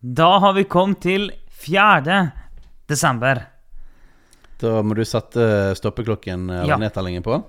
Da har vi kommet til 4. desember. Da må du sette stoppeklokken eh, eller Ja. nedtellingen på.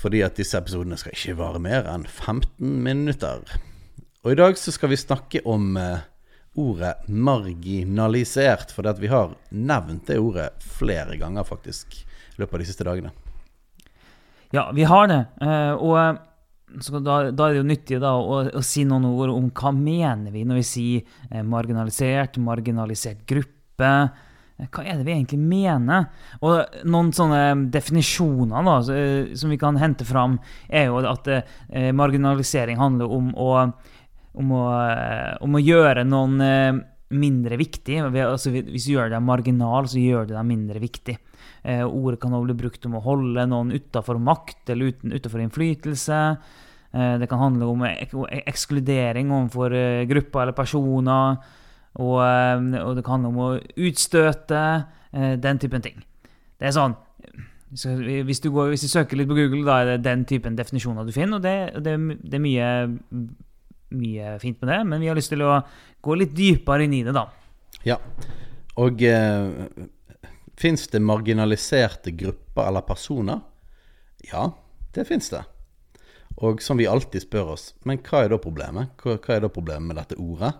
Fordi at disse episodene skal ikke vare mer enn 15 minutter. Og i dag så skal vi snakke om eh, ordet marginalisert. For vi har nevnt det ordet flere ganger faktisk i løpet av de siste dagene. Ja, vi har det. eh, Og eh, så da, da er det jo nyttig da, å, å si noen ord om hva mener vi når vi sier eh, marginalisert, marginalisert gruppe. Eh, Hva er det vi egentlig mener? Og noen sånne definisjoner da, eh, som vi kan hente fram, er jo at eh, marginalisering handler om å, om å, om å gjøre noen mindre viktig. Altså, hvis du gjør det marginal, så gjør du det mindre viktig. Ordet kan også bli brukt om å holde noen utafor makt eller uten, utenfor innflytelse. Eh, det kan handle om ekskludering overfor eh, grupper eller personer. Og, eh, og det kan handle om å utstøte. Den typen ting. Det er sånn hvis, du går, hvis du søker litt på Google, da er det den typen definisjoner du finner. Og det, det, det er mye, mye fint med det, men vi har lyst til å gå litt dypere inn i det, da. Ja. Og eh, fins det marginaliserte grupper eller personer? Ja, det fins det. Og som vi alltid spør oss, men hva er da problemet? Hva, hva er da problemet med dette ordet?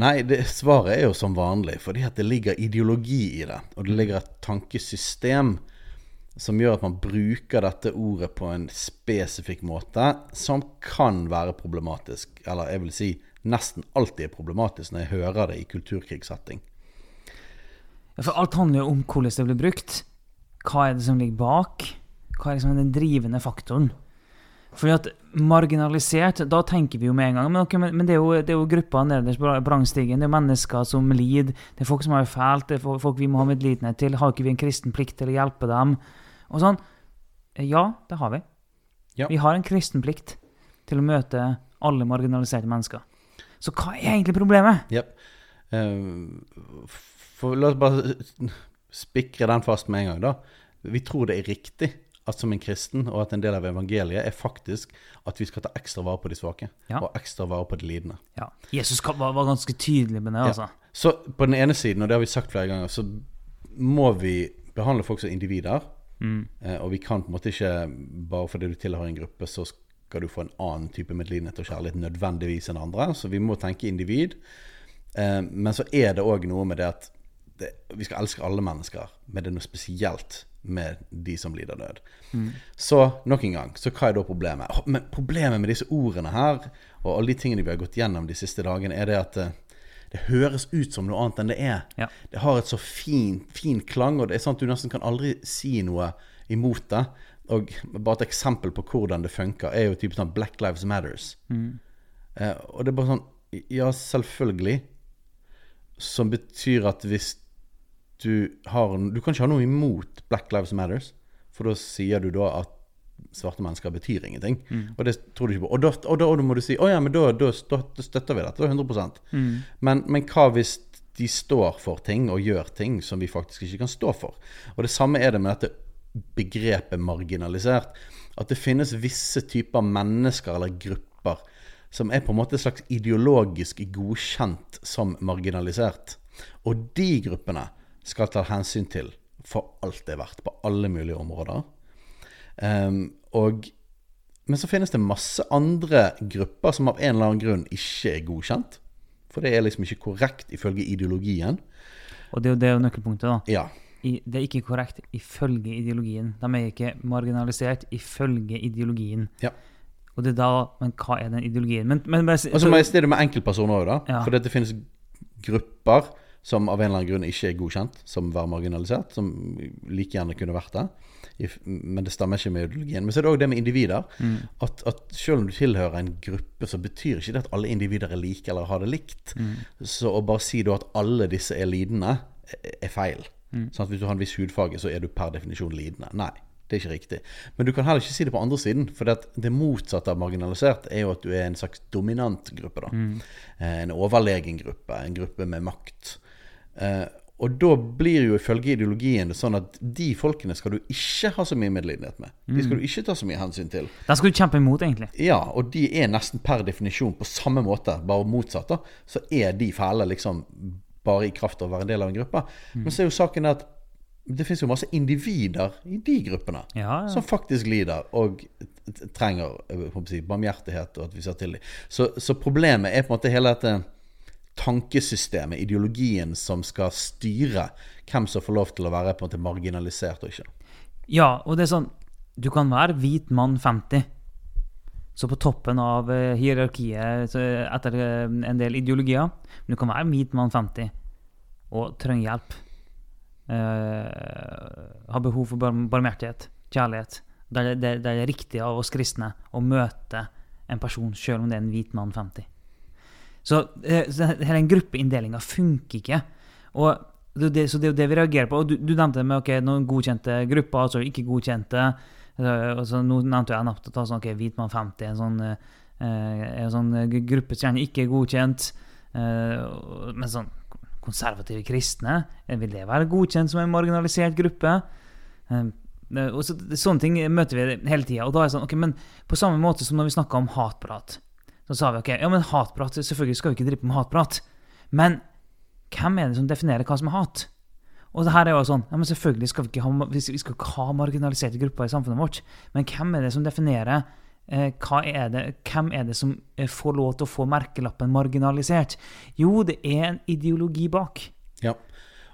Nei, det, svaret er jo som vanlig, fordi at det ligger ideologi i det. Og det ligger et tankesystem som gjør at man bruker dette ordet på en spesifikk måte som kan være problematisk. Eller jeg vil si nesten alltid er problematisk når jeg hører det i kulturkrigssetting. Ja, For alt handler jo om hvordan det blir brukt. Hva er det som ligger bak? Hva er liksom den drivende faktoren? Fordi at marginalisert, da tenker vi jo med en gang Men, okay, men det, er jo, det er jo grupper nederst på brangstigen. Det er jo mennesker som lider. Det er folk som har det fælt. Det er folk vi må ha medlidenhet til. Har ikke vi en kristen plikt til å hjelpe dem? Og sånn. Ja, det har vi. Ja. Vi har en kristen plikt til å møte alle marginaliserte mennesker. Så hva er egentlig problemet? Yep. Uh, for la oss bare spikre den fast med en gang, da. Vi tror det er riktig at som en kristen, og at en del av evangeliet er faktisk at vi skal ta ekstra vare på de svake. Ja. Og ekstra vare på de lidende. Ja, Jesus var, var ganske tydelig med det, altså. Så på den ene siden, og det har vi sagt flere ganger, så må vi behandle folk som individer. Mm. og vi kan på en måte ikke, bare fordi du tilhører en gruppe, så skal du få en annen type medlidenhet og kjærlighet nødvendigvis enn andre. Så vi må tenke individ. Eh, men så er det òg noe med det at det, vi skal elske alle mennesker, men det er noe spesielt med de som lider nød. Så nok en gang, så hva er da problemet? Men problemet med disse ordene her, og alle de tingene vi har gått gjennom de siste dagene, er det at eh, det høres ut som noe annet enn det er. Ja. Det har et så fin, fin klang, og det er sånn at du nesten kan aldri si noe imot det. Og bare et eksempel på hvordan det funker, er jo typisk sånn Black Lives Matters. Eh, og det er bare sånn Ja, selvfølgelig. Som betyr at hvis du har Du kan ikke ha noe imot Black Lives Matters, for da sier du da at svarte mennesker betyr ingenting. Og det tror du ikke på. Og da, og da, og da må du si å ja, men da, da, støtter vi dette 100 men, men hva hvis de står for ting og gjør ting som vi faktisk ikke kan stå for? Og det samme er det med dette begrepet marginalisert. At det finnes visse typer mennesker eller grupper som er på en måte slags ideologisk godkjent som marginalisert. Og de gruppene skal ta hensyn til for alt det er verdt, på alle mulige områder. Um, og, men så finnes det masse andre grupper som av en eller annen grunn ikke er godkjent. For det er liksom ikke korrekt ifølge ideologien. Og det er jo det nøkkelpunktet, da. Ja. I, det er ikke korrekt ifølge ideologien. De er ikke marginalisert ifølge ideologien. ja. Og det er da Men hva er den ideologien? Men, men bare, Og så må jeg stille med enkeltpersoner òg, da. Ja. For det finnes grupper som av en eller annen grunn ikke er godkjent som være marginalisert, som like gjerne kunne vært det. Men det stemmer ikke med ideologien. Men så er det òg det med individer. At, at selv om du tilhører en gruppe, så betyr ikke det at alle individer er like eller har det likt. Så å bare si da at alle disse er lidende, er- feil. feil. Sånn at Hvis du har en viss hudfarge, så er du per definisjon lidende. Nei. Det er ikke riktig. Men du kan heller ikke si det på andre siden. For det, det motsatte av marginalisert er jo at du er en slags dominant gruppe. da Eh, En overlegen gruppe. En gruppe med makt. Eh, og da blir jo ifølge ideologien det sånn at de folkene skal du ikke ha så mye medlidenhet med. De skal du ikke ta så mye hensyn til. Den skal du kjempe imot, egentlig. Ja, og de er nesten per definisjon på samme måte, bare motsatt. da Så er de fæle liksom bare i kraft av å være en del av en gruppe. Men så er jo saken at det finnes jo masse individer i de gruppene Ja, ja. som faktisk lider og trenger å si, barmhjertighet og at vi ser til dem. Så, så problemet er på en måte hele dette tankesystemet, ideologien, som skal styre hvem som får lov til å være på en måte marginalisert og ikke. Ja, og det er sånn Du kan være hvit mann 50. Så på toppen av eh, hierarkiet etter eh, en del ideologier. Men du kan være hvit mann 50 og trenger hjelp. Uh, ha behov for barm barmhjertighet, kjærlighet. Det det, det, det er riktig av oss kristne å møte en person, selv om det er en hvit mann 50. Så, eh, så hele den gruppeinndelinga funker ikke. Og det, det, så det er jo det vi reagerer på. Og du, du nevnte med okay, noen godkjente grupper, altså ikke godkjente. Eh, Og så nå nevnte jeg nettopp ta sånn, ok, hvit 50, en sånn, eh, en sånn gu- gruppe som ikke er godkjent. Eh, men sånn konservative kristne, eh, vil det være godkjent som en marginalisert gruppe? Eh, eh, og så, sånne ting møter vi hele tida. Og da er det sånn, ok, men på samme måte som når vi snakker om hatprat, så sa vi ok, ja, men hatprat, selvfølgelig skal vi ikke drive med hatprat. Men hvem er det som definerer hva som er hat? Og det her er jo sånn, ja, men selvfølgelig skal vi ikke ha, vi skal ikke ha marginaliserte grupper i samfunnet vårt, men hvem er det som definerer eh, er det, hvem er det som eh, får lov til å få merkelappen marginalisert? Jo, det er en ideologi bak. Ja.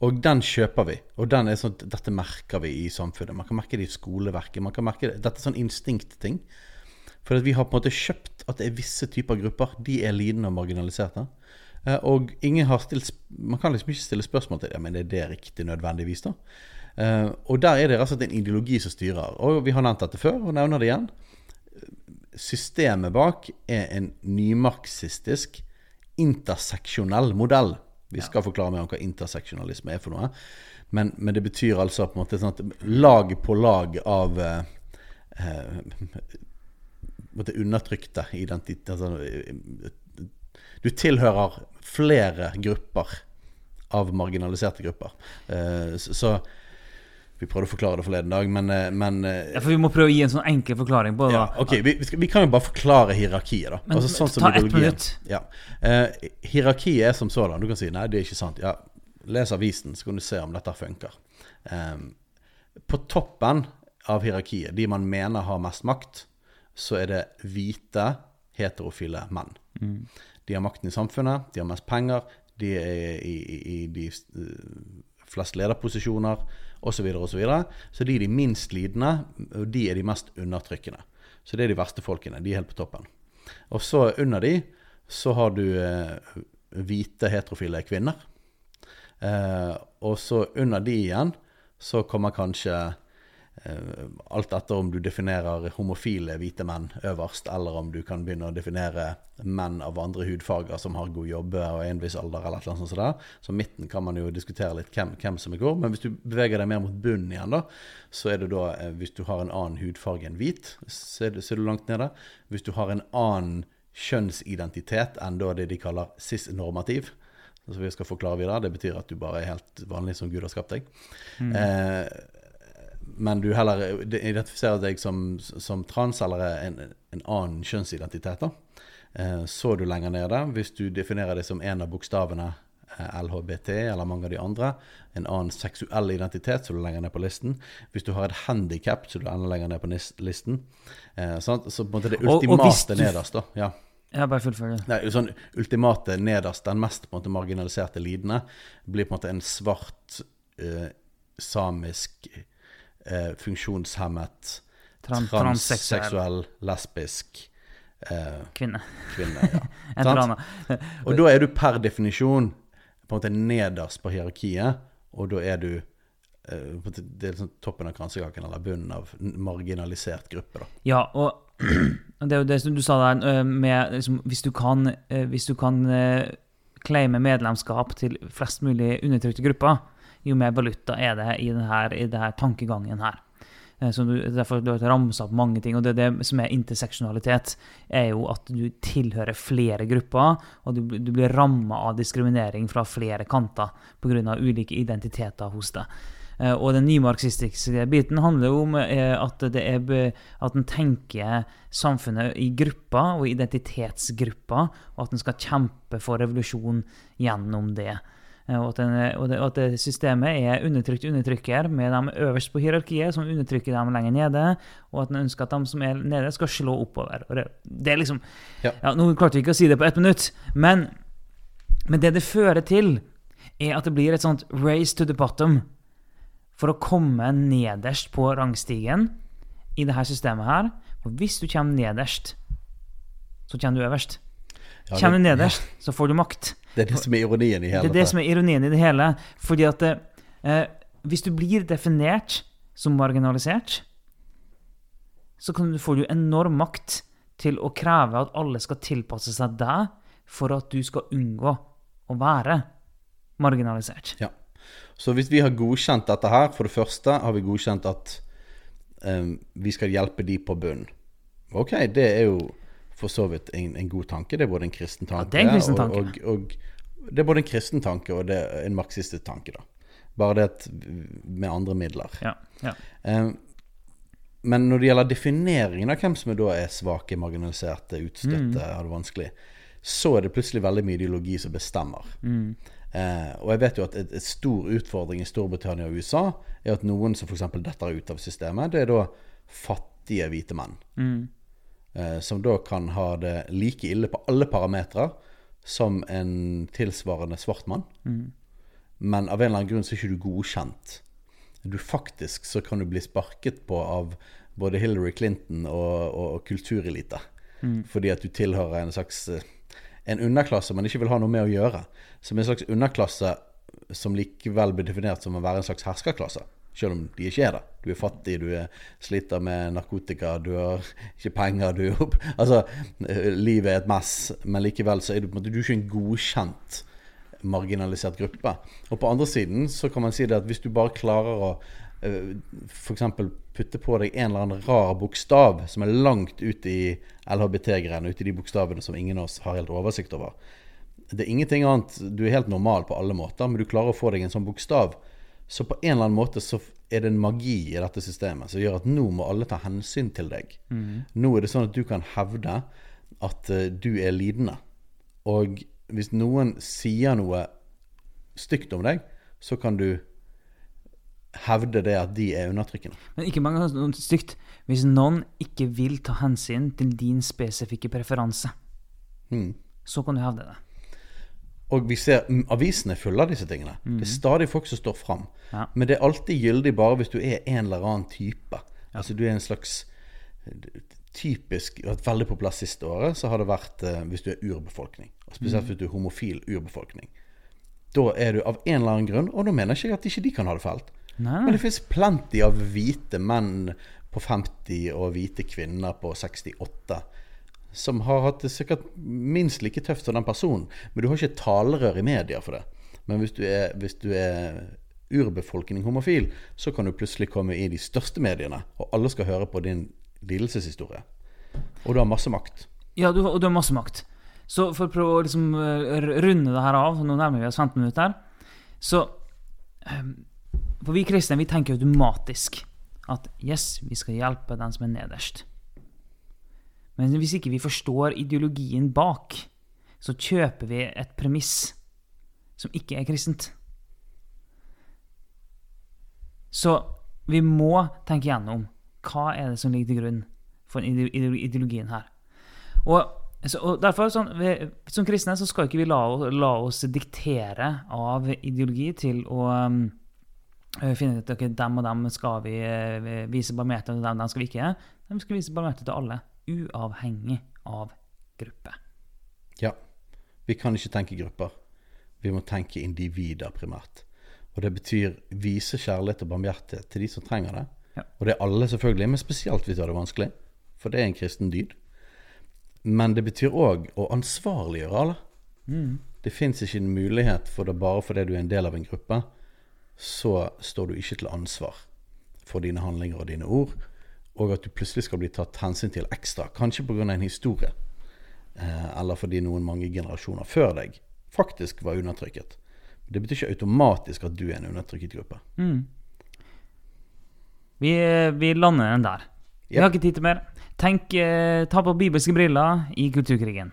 Og den kjøper vi. Og den er sånn, dette merker vi i samfunnet. Man kan merke det i skoleverket. Man kan merke det. Dette er sånn instinktting. For at vi har på en måte kjøpt at det er visse typer grupper. De er lidende og marginaliserte. Eh, Og ingen har stilt Man kan liksom ikke stille spørsmål til det, men er det riktig nødvendigvis, da? Eh, Og der er det rett og slett en ideologi som styrer. Og vi har nevnt dette før, og nevner det igjen. Systemet bak er en nymarxistisk, interseksjonell modell. Vi skal forklare mer om hva interseksjonalisme er for noe. Men, men det betyr altså på en måte sånn at lag på lag av eh, eh, måte undertrykte identitet altså, Du tilhører flere grupper av marginaliserte grupper. Eh, så, Vi prøvde å forklare det forleden dag, men, eh, men eh, Ja, for vi må prøve å gi en sånn enkel forklaring på det. ja, ok, vi, vi, kan jo bare forklare hierarkiet, da. Men altså, sånn som ta ett minutt. Ja. Eh, hierarkiet er som sådan. Du kan si nei, det er ikke sant. Ja, Les avisen, så kan du se om dette funker. Eh, på toppen av hierarkiet, de man mener har mest makt, så er det hvite, heterofile menn. De har makten i samfunnet, de har mest penger, de er i, i, i de eh, flest lederposisjoner osv. Så, videre, og så, videre. så de er de minst lidende, og de er de mest undertrykkende. Så det er de verste folkene. De er helt på toppen. Og så under de så har du eh, hvite, heterofile kvinner. Eh, og så under de igjen så kommer kanskje alt etter om du definerer homofile hvite menn øverst, eller om du kan begynne å definere menn av andre hudfarger som har god jobb og en viss alder, eller annet sånt. det. Så midten kan man jo diskutere litt hvem, hvem som er hvor. Men hvis du beveger deg mer mot bunnen igjen, da, så er det da eh, hvis du har en annen hudfarge enn hvit, så er du, så er du langt nede. Hvis du har en annen kjønnsidentitet enn da det de kaller cis-normativ, som vi skal forklare videre. Det betyr at du bare er helt vanlig som Gud har skapt deg. Eh, men du heller identifiserer deg som, som trans eller en, en annen kjønnsidentitet, da. Eh, så du lenger nede. Hvis du definerer deg som en av bokstavene eh, LHBT eller mange av de andre, en annen seksuell identitet, så du lenger ned på listen. Hvis du har et handikap, så du enda lenger ned på listen. Eh. Så på en måte det ultimate du- nederst, da. Ja. Ja, bare fullfør det. Nei, sånn ultimate nederst, den mest på en måte marginaliserte lidende, blir på en måte en svart, uh, samisk, eh, funksjonshemmet, Tran- transseksuell, lesbisk eh, Kvinne. kvinne. Ja. Og da er du per definisjon på en måte nederst på hierarkiet, og da er du eh, Det er liksom toppen av kransekaken, eller bunnen av marginalisert gruppe, da. Ja, og det er jo det som du sa der, øh, med liksom, Hvis du kan, øh, hvis du kan øh, claime medlemskap til flest mulig undertrykte grupper, jo mer valuta er det i denne, denne tankegangen her. Eh, Så du, derfor du har ramsa opp mange ting. og det, det som er interseksjonalitet, er jo at du tilhører flere grupper, og du, du blir ramma av diskriminering fra flere kanter pga. ulike identiteter hos deg. Eh, Og den nymarxistiske biten handler jo om eh, at det er at en tenker samfunnet i grupper og identitetsgrupper, og at en skal kjempe for revolusjon gjennom det. Eh, Og at, den, og, det, og at det systemet er undertrykt undertrykker, med dem øverst på hierarkiet som undertrykker dem lenger nede, og at en ønsker at de som er nede, skal slå oppover. Og det, det er liksom Ja. ja, Nå klarte vi ikke å si det på ett minutt, men, men det det fører til, er at det blir et sånt race to the bottom for å komme nederst på rangstigen i dette systemet her. For hvis du kommer nederst, så kommer du øverst. Kommer du nederst, så får du makt. det er det som er ironien i hele Det er det som er ironien i det hele. Fordi at eh, hvis du blir definert som marginalisert, så kan du, får du enorm makt til å kreve at alle skal tilpasse seg deg for at du skal unngå å være marginalisert. Ja. Så hvis vi har godkjent dette her, for det første har vi godkjent at um, vi skal hjelpe de på bunnen. Ok, det er jo for så vidt en, en god tanke. Det er både en kristen tanke, er en kristen tanke. Og, og, og det er både en kristen tanke og det er en marxistisk tanke, da. Bare det at med andre midler. Ja, ja. Um, men når det gjelder defineringen av hvem som da er svake, marginaliserte, utstøtte, har det vanskelig, så er det plutselig veldig mye ideologi som bestemmer. Eh, og jeg vet jo at et, et stor utfordring i Storbritannia og USA er at noen som f.eks. detter ut av systemet, det er da fattige hvite menn. Eh, som da kan ha det like ille på alle parametere som en tilsvarende svart mann. Men av en eller annen grunn så er ikke du godkjent. Du faktisk så kan du bli sparket på av både Hillary Clinton og, og, og kulturelite. Fordi at du tilhører en slags eh, en underklasse man ikke vil ha noe med å gjøre. Som en slags underklasse som likevel blir definert som å være en slags herskerklasse. Selv om de ikke er det. Du er fattig, du er, sliter med narkotika, du har ikke penger, du Altså, eh, livet er et mess, men likevel så er du på en måte Du er ikke en godkjent marginalisert gruppe. Og på andre siden så kan man si det at hvis du bare klarer å uh, f.eks. putte på deg en eller annen rar bokstav som er langt ut i LHBT-greiene, ut i de bokstavene som ingen av oss har helt oversikt over. Det er ingenting annet Du er helt normal på alle måter, men du klarer å få deg en sånn bokstav. Så på en eller annen måte så er det en magi i dette systemet som gjør at nå må alle ta hensyn til deg. Nå er det sånn at du kan hevde at eh, du er lidende. Og hvis noen sier noe stygt om deg, så kan du hevde det at de er undertrykkende. Men ikke mange ganger noe stygt. Hvis noen ikke vil ta hensyn til din spesifikke preferanse, Mm. så kan du hevde det. Og vi ser mm, avisene er fulle av disse tingene. Det er stadig folk som står fram. Ja. Men det er alltid gyldig bare hvis du er en eller annen type. Altså du er en slags eh, typisk veldig populært siste året så har det vært eh, hvis du er urbefolkning. Og spesielt hvis du er homofil urbefolkning. Da er du av en eller annen grunn, og da mener jeg ikke at ikke de kan ha det fælt. Nei, Men det finnes plenty av hvite menn på 50 og hvite kvinner på 68 som har hatt det sikkert minst like tøft som den personen. Men du har ikke talerør i media for det. Men hvis du er, hvis du er urbefolkning homofil, så kan du plutselig komme i de største mediene, og alle skal høre på din lidelseshistorie. Og du har masse makt. Ja, du, du har masse makt. Så for å prøve å liksom eh, runde det her av, nå nærmer vi oss 15 minutter, så ehm, For vi kristne vi tenker automatisk at yes, vi skal hjelpe den som er nederst. Men hvis ikke vi forstår ideologien bak, så kjøper vi et premiss som ikke er kristent. Så vi må tenke gjennom hva er det som ligger til grunn for ide- ide- ideologien her. Og, og derfor, sånn, vi, Som kristne så skal ikke vi la, la oss diktere av ideologi til å um, finne ut at okay, dem og dem skal vi eh, vise barmhjertighet til, dem, dem skal vi ikke. De skal vise barmhjertighet til alle, uavhengig av gruppe. Ja. Vi kan ikke tenke grupper. Vi må tenke individer primært. Og det betyr vise kjærlighet og barmhjertighet til de som trenger det. Ja. Og det er alle, selvfølgelig, men spesielt hvis du har det vanskelig. For det er en kristen dyd. Men det betyr òg å ansvarliggjøre alle. Det fins ikke en mulighet for det bare fordi du er en del av en gruppe, så står du ikke til ansvar for dine handlinger og dine ord, og at du plutselig skal bli tatt hensyn til ekstra, kanskje pga. en historie, eh, eller fordi noen mange generasjoner før deg faktisk var undertrykket. Det betyr ikke automatisk at du er en undertrykket gruppe. Vi, vi lander den der. Vi Ja. har ikke tid til mer. Tenk, eh, ta på bibelske briller i kulturkrigen.